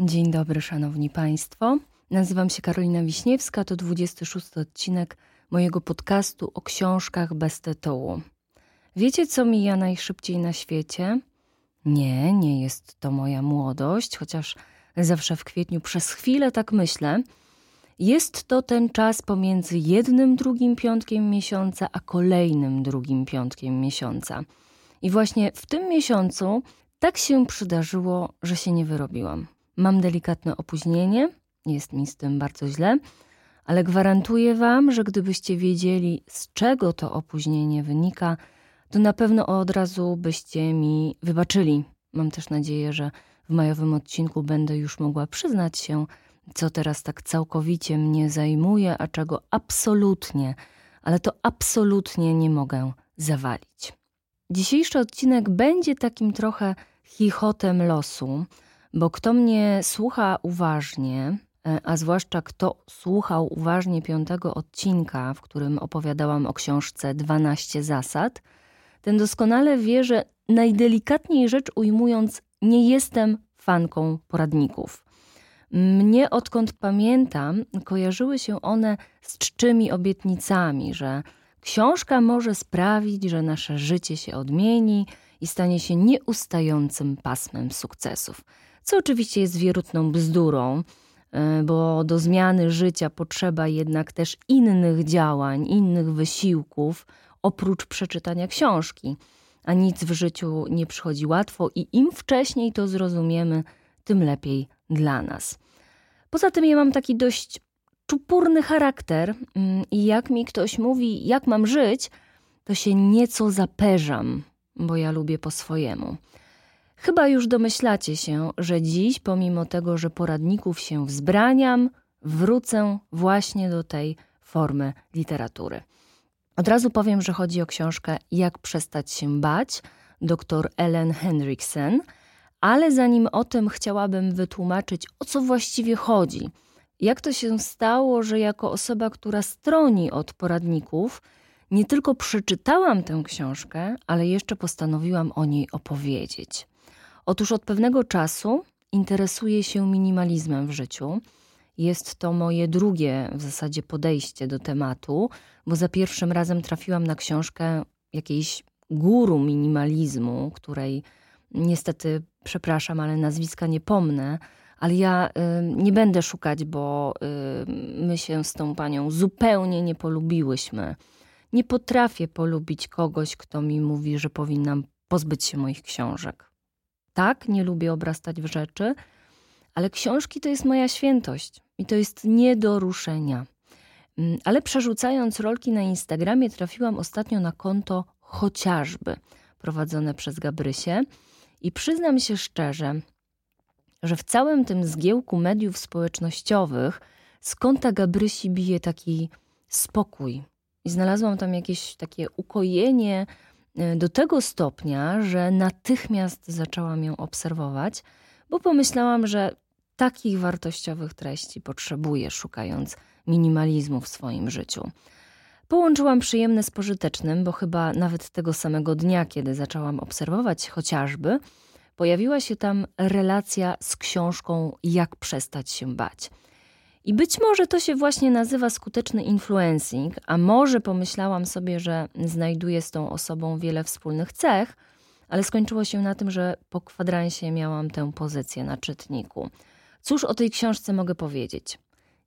Dzień dobry, szanowni państwo. Nazywam się Karolina Wiśniewska, to 26 odcinek mojego podcastu o książkach bez tytułu. Wiecie, co mija najszybciej na świecie? Nie, nie jest to moja młodość, chociaż zawsze w kwietniu przez chwilę tak myślę. Jest to ten czas pomiędzy jednym drugim piątkiem miesiąca, a kolejnym drugim piątkiem miesiąca. I właśnie w tym miesiącu tak się przydarzyło, że się nie wyrobiłam. Mam delikatne opóźnienie, jest mi z tym bardzo źle, ale gwarantuję Wam, że gdybyście wiedzieli, z czego to opóźnienie wynika, to na pewno od razu byście mi wybaczyli. Mam też nadzieję, że w majowym odcinku będę już mogła przyznać się, co teraz tak całkowicie mnie zajmuje, a czego absolutnie, ale to absolutnie nie mogę zawalić. Dzisiejszy odcinek będzie takim trochę chichotem losu, bo kto mnie słucha uważnie, e, a zwłaszcza kto słuchał uważnie piątego odcinka, w którym opowiadałam o książce 12 zasad, ten doskonale wie, że najdelikatniej rzecz ujmując, nie jestem fanką poradników. Mnie odkąd pamiętam, kojarzyły się one z czczymi obietnicami, że książka może sprawić, że nasze życie się odmieni i stanie się nieustającym pasmem sukcesów co oczywiście jest wierutną bzdurą, e, bo do zmiany życia potrzeba jednak też innych działań, innych wysiłków, oprócz przeczytania książki. A nic w życiu nie przychodzi łatwo, i im wcześniej to zrozumiemy, tym lepiej dla nas. Poza tym, ja mam taki dość czupurny charakter, mm, i jak mi ktoś mówi, jak mam żyć, to się nieco zaperzam, bo ja lubię po swojemu. Chyba już domyślacie się, że dziś, pomimo tego, że poradników się wzbraniam, wrócę właśnie do tej formy literatury. Od razu powiem, że chodzi o książkę Jak przestać się bać, dr Ellen Henriksen, ale zanim o tym chciałabym wytłumaczyć, o co właściwie chodzi. Jak to się stało, że jako osoba, która stroni od poradników, nie tylko przeczytałam tę książkę, ale jeszcze postanowiłam o niej opowiedzieć. Otóż od pewnego czasu interesuję się minimalizmem w życiu. Jest to moje drugie w zasadzie podejście do tematu, bo za pierwszym razem trafiłam na książkę jakiejś guru minimalizmu, której niestety, przepraszam, ale nazwiska nie pomnę, ale ja nie będę szukać, bo my się z tą panią zupełnie nie polubiłyśmy. Nie potrafię polubić kogoś, kto mi mówi, że powinnam pozbyć się moich książek. Tak, nie lubię obrastać w rzeczy, ale książki to jest moja świętość i to jest nie do ruszenia. Ale przerzucając rolki na Instagramie, trafiłam ostatnio na konto chociażby prowadzone przez Gabrysię i przyznam się szczerze, że w całym tym zgiełku mediów społecznościowych z konta Gabrysi bije taki spokój. I znalazłam tam jakieś takie ukojenie, E, do tego stopnia, że natychmiast zaczęłam ją obserwować, bo pomyślałam, że takich wartościowych treści potrzebuję, szukając minimalizmu w swoim życiu. Połączyłam przyjemne z pożytecznym, bo chyba nawet tego samego dnia, kiedy zaczęłam obserwować chociażby, pojawiła się tam relacja z książką Jak przestać się bać. I być może to się właśnie nazywa skuteczny influencing, a może pomyślałam sobie, że znajduję z tą osobą wiele wspólnych cech, ale skończyło się na tym, że po kwadransie miałam tę pozycję na czytniku. Cóż o tej książce mogę powiedzieć?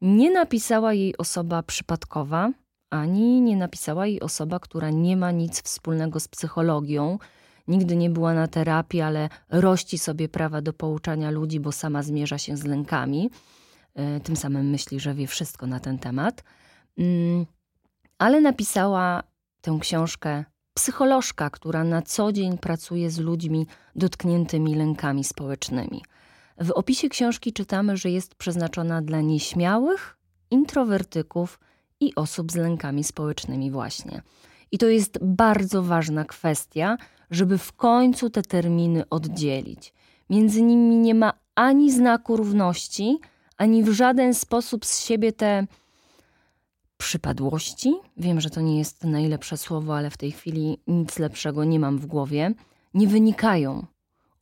Nie napisała jej osoba przypadkowa, ani nie napisała jej osoba, która nie ma nic wspólnego z psychologią, nigdy nie była na terapii, ale rości sobie prawa do pouczania ludzi, bo sama zmierza się z lękami. E, tym samym myśli, że wie wszystko na ten temat. Mm, ale napisała tę książkę psycholożka, która na co dzień pracuje z ludźmi dotkniętymi lękami społecznymi. W opisie książki czytamy, że jest przeznaczona dla nieśmiałych, introwertyków i osób z lękami społecznymi, właśnie. I to jest bardzo ważna kwestia, żeby w końcu te terminy oddzielić. Między nimi nie ma ani znaku równości, ani w żaden sposób z siebie te przypadłości. Wiem, że to nie jest najlepsze słowo, ale w tej chwili nic lepszego nie mam w głowie. Nie wynikają.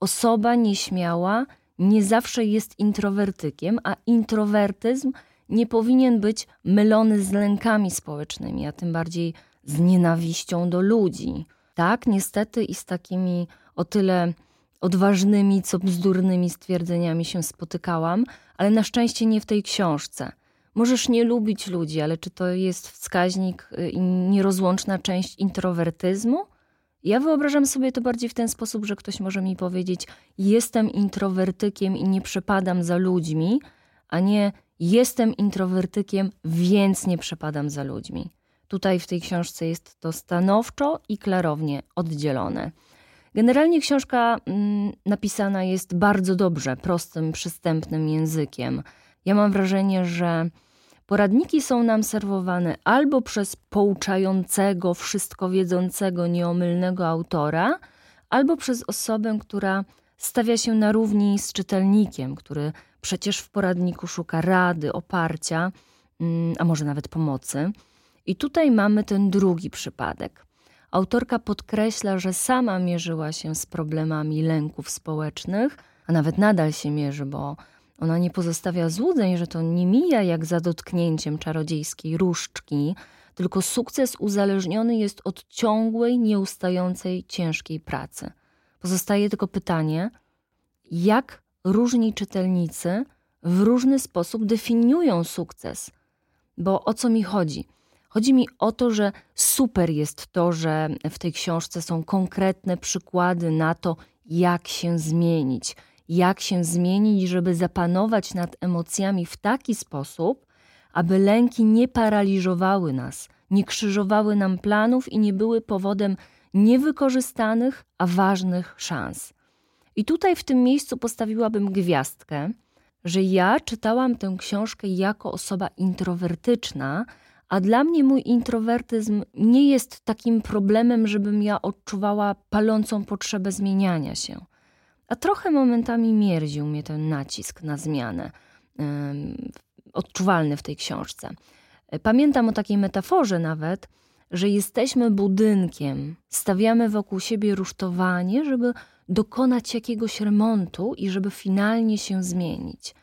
Osoba nieśmiała nie zawsze jest introwertykiem, a introwertyzm nie powinien być mylony z lękami społecznymi, a tym bardziej z nienawiścią do ludzi. Tak, niestety i z takimi o tyle odważnymi, co bzdurnymi stwierdzeniami się spotykałam, ale na szczęście nie w tej książce. Możesz nie lubić ludzi, ale czy to jest wskaźnik y, i nierozłączna część introwertyzmu? Ja wyobrażam sobie to bardziej w ten sposób, że ktoś może mi powiedzieć: Jestem introwertykiem i nie przepadam za ludźmi, a nie jestem introwertykiem, więc nie przepadam za ludźmi. Tutaj w tej książce jest to stanowczo i klarownie oddzielone. Generalnie książka mm, napisana jest bardzo dobrze, prostym, przystępnym językiem. Ja mam wrażenie, że poradniki są nam serwowane albo przez pouczającego, wszystko wiedzącego, nieomylnego autora, albo przez osobę, która stawia się na równi z czytelnikiem, który przecież w poradniku szuka rady, oparcia, mm, a może nawet pomocy. I tutaj mamy ten drugi przypadek. Autorka podkreśla, że sama mierzyła się z problemami lęków społecznych, a nawet nadal się mierzy, bo ona nie pozostawia złudzeń, że to nie mija jak za dotknięciem czarodziejskiej różdżki, tylko sukces uzależniony jest od ciągłej, nieustającej, ciężkiej pracy. Pozostaje tylko pytanie, jak różni czytelnicy w różny sposób definiują sukces. Bo o co mi chodzi? Chodzi mi o to, że super jest to, że w tej książce są konkretne przykłady na to, jak się zmienić. Jak się zmienić, żeby zapanować nad emocjami w taki sposób, aby lęki nie paraliżowały nas, nie krzyżowały nam planów i nie były powodem niewykorzystanych, a ważnych szans. I tutaj w tym miejscu postawiłabym gwiazdkę, że ja czytałam tę książkę jako osoba introwertyczna, a dla mnie mój introwertyzm nie jest takim problemem, żebym ja odczuwała palącą potrzebę zmieniania się. A trochę momentami mierził mnie ten nacisk na zmianę, odczuwalny w tej książce. Pamiętam o takiej metaforze nawet, że jesteśmy budynkiem, stawiamy wokół siebie rusztowanie, żeby dokonać jakiegoś remontu i żeby finalnie się zmienić.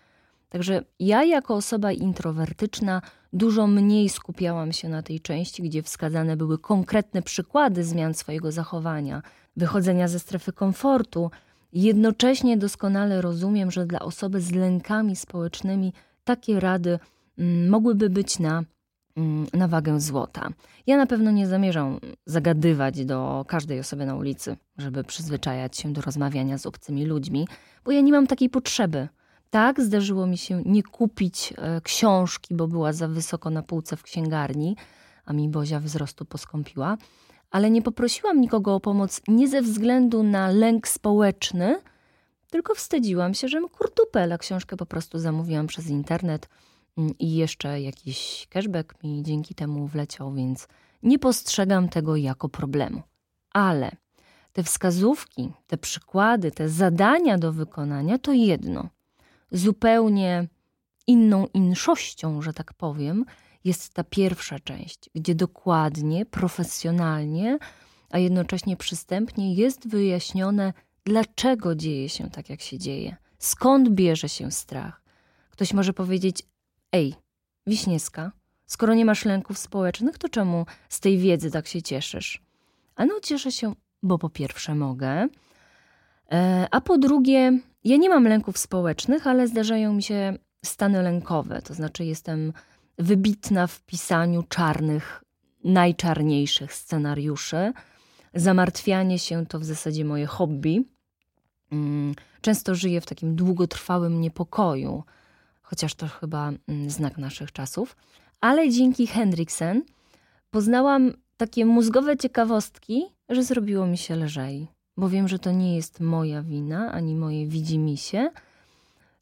Także ja, jako osoba introwertyczna, dużo mniej skupiałam się na tej części, gdzie wskazane były konkretne przykłady zmian swojego zachowania, wychodzenia ze strefy komfortu. Jednocześnie doskonale rozumiem, że dla osoby z lękami społecznymi takie rady mm, mogłyby być na, mm, na wagę złota. Ja na pewno nie zamierzam zagadywać do każdej osoby na ulicy, żeby przyzwyczajać się do rozmawiania z obcymi ludźmi, bo ja nie mam takiej potrzeby. Tak, zdarzyło mi się nie kupić e, książki, bo była za wysoko na półce w księgarni, a mi Bozia wzrostu poskąpiła, ale nie poprosiłam nikogo o pomoc nie ze względu na lęk społeczny, tylko wstydziłam się, że kurtupel, a książkę po prostu zamówiłam przez internet mm, i jeszcze jakiś cashback mi dzięki temu wleciał, więc nie postrzegam tego jako problemu. Ale te wskazówki, te przykłady, te zadania do wykonania to jedno – zupełnie inną inszością, że tak powiem, jest ta pierwsza część, gdzie dokładnie, profesjonalnie, a jednocześnie przystępnie jest wyjaśnione, dlaczego dzieje się tak, jak się dzieje, skąd bierze się strach. Ktoś może powiedzieć: Ej, Wiśniewska, skoro nie masz lęków społecznych, to czemu z tej wiedzy tak się cieszysz? A no, cieszę się, bo po pierwsze mogę, e, a po drugie, ja nie mam lęków społecznych, ale zdarzają mi się stany lękowe, to znaczy jestem wybitna w pisaniu czarnych, najczarniejszych scenariuszy. Zamartwianie się to w zasadzie moje hobby. Mm, często żyję w takim długotrwałym niepokoju, chociaż to chyba mm, znak naszych czasów. Ale dzięki Hendriksen poznałam takie mózgowe ciekawostki, że zrobiło mi się lżej bo wiem, że to nie jest moja wina ani moje widzimisię,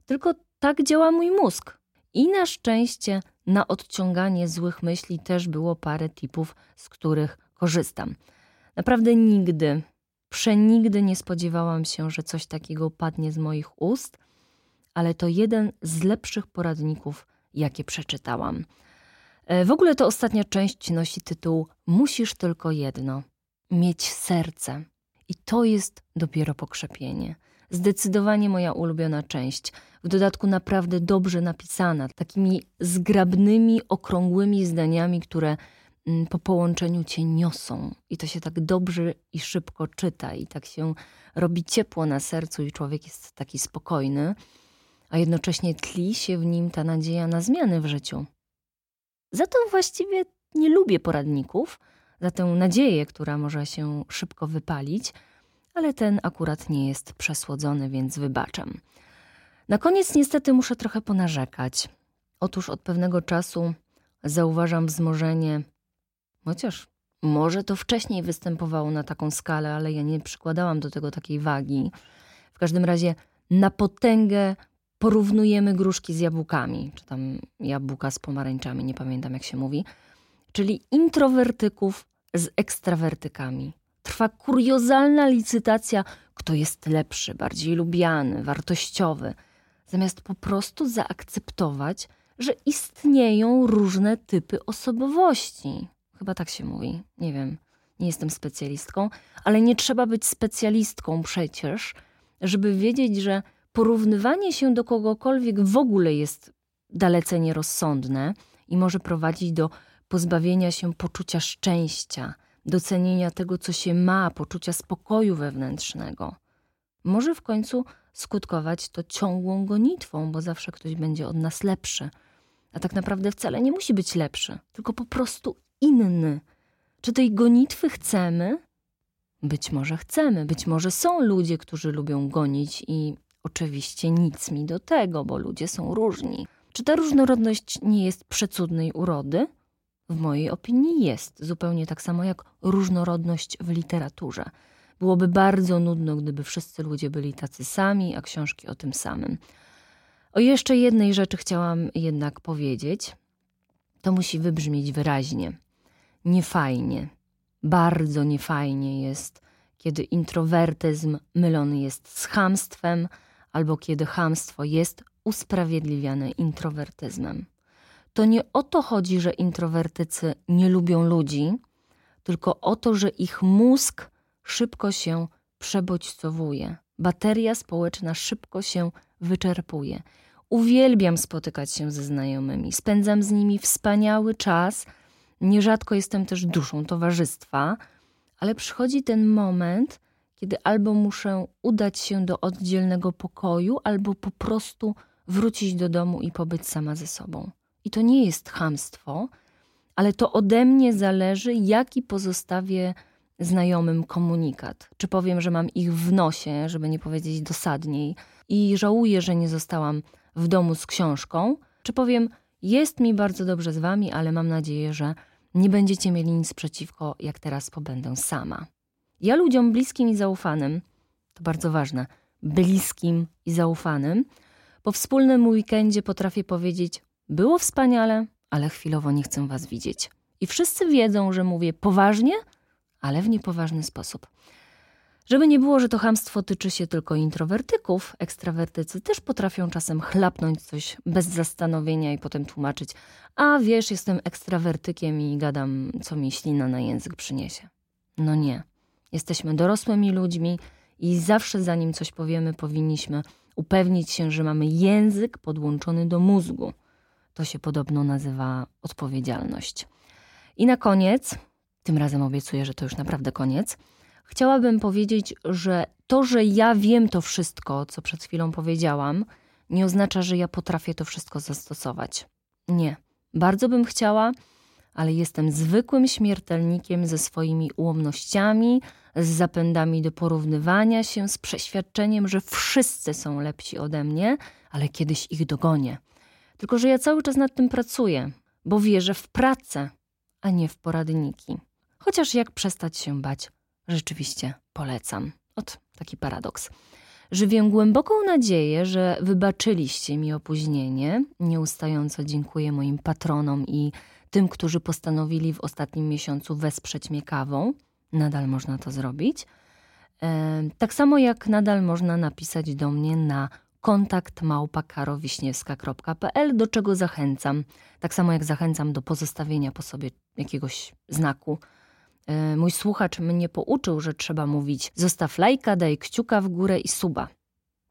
tylko tak działa mój mózg. I na szczęście na odciąganie złych myśli też było parę tipów, z których korzystam. Naprawdę nigdy, przenigdy nie spodziewałam się, że coś takiego padnie z moich ust, ale to jeden z lepszych poradników, jakie przeczytałam. E, w ogóle to ostatnia część nosi tytuł Musisz tylko jedno mieć serce. I to jest dopiero pokrzepienie. Zdecydowanie moja ulubiona część. W dodatku naprawdę dobrze napisana, takimi zgrabnymi, okrągłymi zdaniami, które mm, po połączeniu cię niosą. I to się tak dobrze i szybko czyta, i tak się robi ciepło na sercu, i człowiek jest taki spokojny, a jednocześnie tli się w nim ta nadzieja na zmiany w życiu. Za to właściwie nie lubię poradników, za tę nadzieję, która może się szybko wypalić, ale ten akurat nie jest przesłodzony, więc wybaczam. Na koniec niestety muszę trochę ponarzekać. Otóż od pewnego czasu zauważam wzmożenie, chociaż może to wcześniej występowało na taką skalę, ale ja nie przykładałam do tego takiej wagi. W każdym razie na potęgę porównujemy gruszki z jabłkami, czy tam jabłka z pomarańczami, nie pamiętam jak się mówi, czyli introwertyków z ekstrawertykami. Trwa kuriozalna licytacja, kto jest lepszy, bardziej lubiany, wartościowy, zamiast po prostu zaakceptować, że istnieją różne typy osobowości. Chyba tak się mówi, nie wiem, nie jestem specjalistką, ale nie trzeba być specjalistką przecież, żeby wiedzieć, że porównywanie się do kogokolwiek w ogóle jest dalece nierozsądne i może prowadzić do pozbawienia się poczucia szczęścia, docenienia tego, co się ma, poczucia spokoju wewnętrznego. Może w końcu skutkować to ciągłą gonitwą, bo zawsze ktoś będzie od nas lepszy. A tak naprawdę wcale nie musi być lepszy, tylko po prostu inny. Czy tej gonitwy chcemy? Być może chcemy, być może są ludzie, którzy lubią gonić i oczywiście nic mi do tego, bo ludzie są różni. Czy ta różnorodność nie jest przecudnej urody? W mojej opinii jest, zupełnie tak samo jak różnorodność w literaturze. Byłoby bardzo nudno, gdyby wszyscy ludzie byli tacy sami, a książki o tym samym. O jeszcze jednej rzeczy chciałam jednak powiedzieć. To musi wybrzmieć wyraźnie. Niefajnie, bardzo niefajnie jest, kiedy introwertyzm mylony jest z chamstwem, albo kiedy chamstwo jest usprawiedliwiane introwertyzmem to nie o to chodzi, że introwertycy nie lubią ludzi, tylko o to, że ich mózg szybko się przebodźcowuje. Bateria społeczna szybko się wyczerpuje. Uwielbiam spotykać się ze znajomymi, spędzam z nimi wspaniały czas. Nierzadko jestem też duszą towarzystwa, ale przychodzi ten moment, kiedy albo muszę udać się do oddzielnego pokoju, albo po prostu wrócić do domu i pobyć sama ze sobą. I to nie jest chamstwo, ale to ode mnie zależy, jaki pozostawię znajomym komunikat. Czy powiem, że mam ich w nosie, żeby nie powiedzieć dosadniej, i żałuję, że nie zostałam w domu z książką, czy powiem, jest mi bardzo dobrze z wami, ale mam nadzieję, że nie będziecie mieli nic przeciwko, jak teraz pobędę sama. Ja ludziom bliskim i zaufanym, to bardzo ważne, bliskim i zaufanym, po wspólnym weekendzie potrafię powiedzieć: było wspaniale, ale chwilowo nie chcę was widzieć. I wszyscy wiedzą, że mówię poważnie, ale w niepoważny sposób. Żeby nie było, że to hamstwo tyczy się tylko introwertyków, ekstrawertycy też potrafią czasem chlapnąć coś bez zastanowienia i potem tłumaczyć: A wiesz, jestem ekstrawertykiem i gadam, co mi ślina na język przyniesie. No nie. Jesteśmy dorosłymi ludźmi i zawsze zanim coś powiemy, powinniśmy upewnić się, że mamy język podłączony do mózgu. To się podobno nazywa odpowiedzialność. I na koniec, tym razem obiecuję, że to już naprawdę koniec, chciałabym powiedzieć, że to, że ja wiem to wszystko, co przed chwilą powiedziałam, nie oznacza, że ja potrafię to wszystko zastosować. Nie. Bardzo bym chciała, ale jestem zwykłym śmiertelnikiem ze swoimi ułomnościami, z zapędami do porównywania się, z przeświadczeniem, że wszyscy są lepsi ode mnie, ale kiedyś ich dogonię. Tylko, że ja cały czas nad tym pracuję, bo wierzę w pracę, a nie w poradniki. Chociaż jak przestać się bać, rzeczywiście polecam. Ot, taki paradoks. Żywię głęboką nadzieję, że wybaczyliście mi opóźnienie. Nieustająco dziękuję moim patronom i tym, którzy postanowili w ostatnim miesiącu wesprzeć mnie kawą. Nadal można to zrobić. E, tak samo jak nadal można napisać do mnie na kontakt małpa.karowiśniewska.pl, do czego zachęcam. Tak samo jak zachęcam do pozostawienia po sobie jakiegoś znaku. E, mój słuchacz mnie pouczył, że trzeba mówić zostaw lajka, daj kciuka w górę i suba.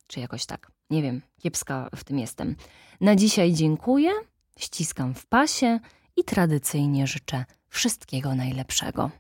czy jakoś tak. Nie wiem, kiepska w tym jestem. Na dzisiaj dziękuję, ściskam w pasie i tradycyjnie życzę wszystkiego najlepszego.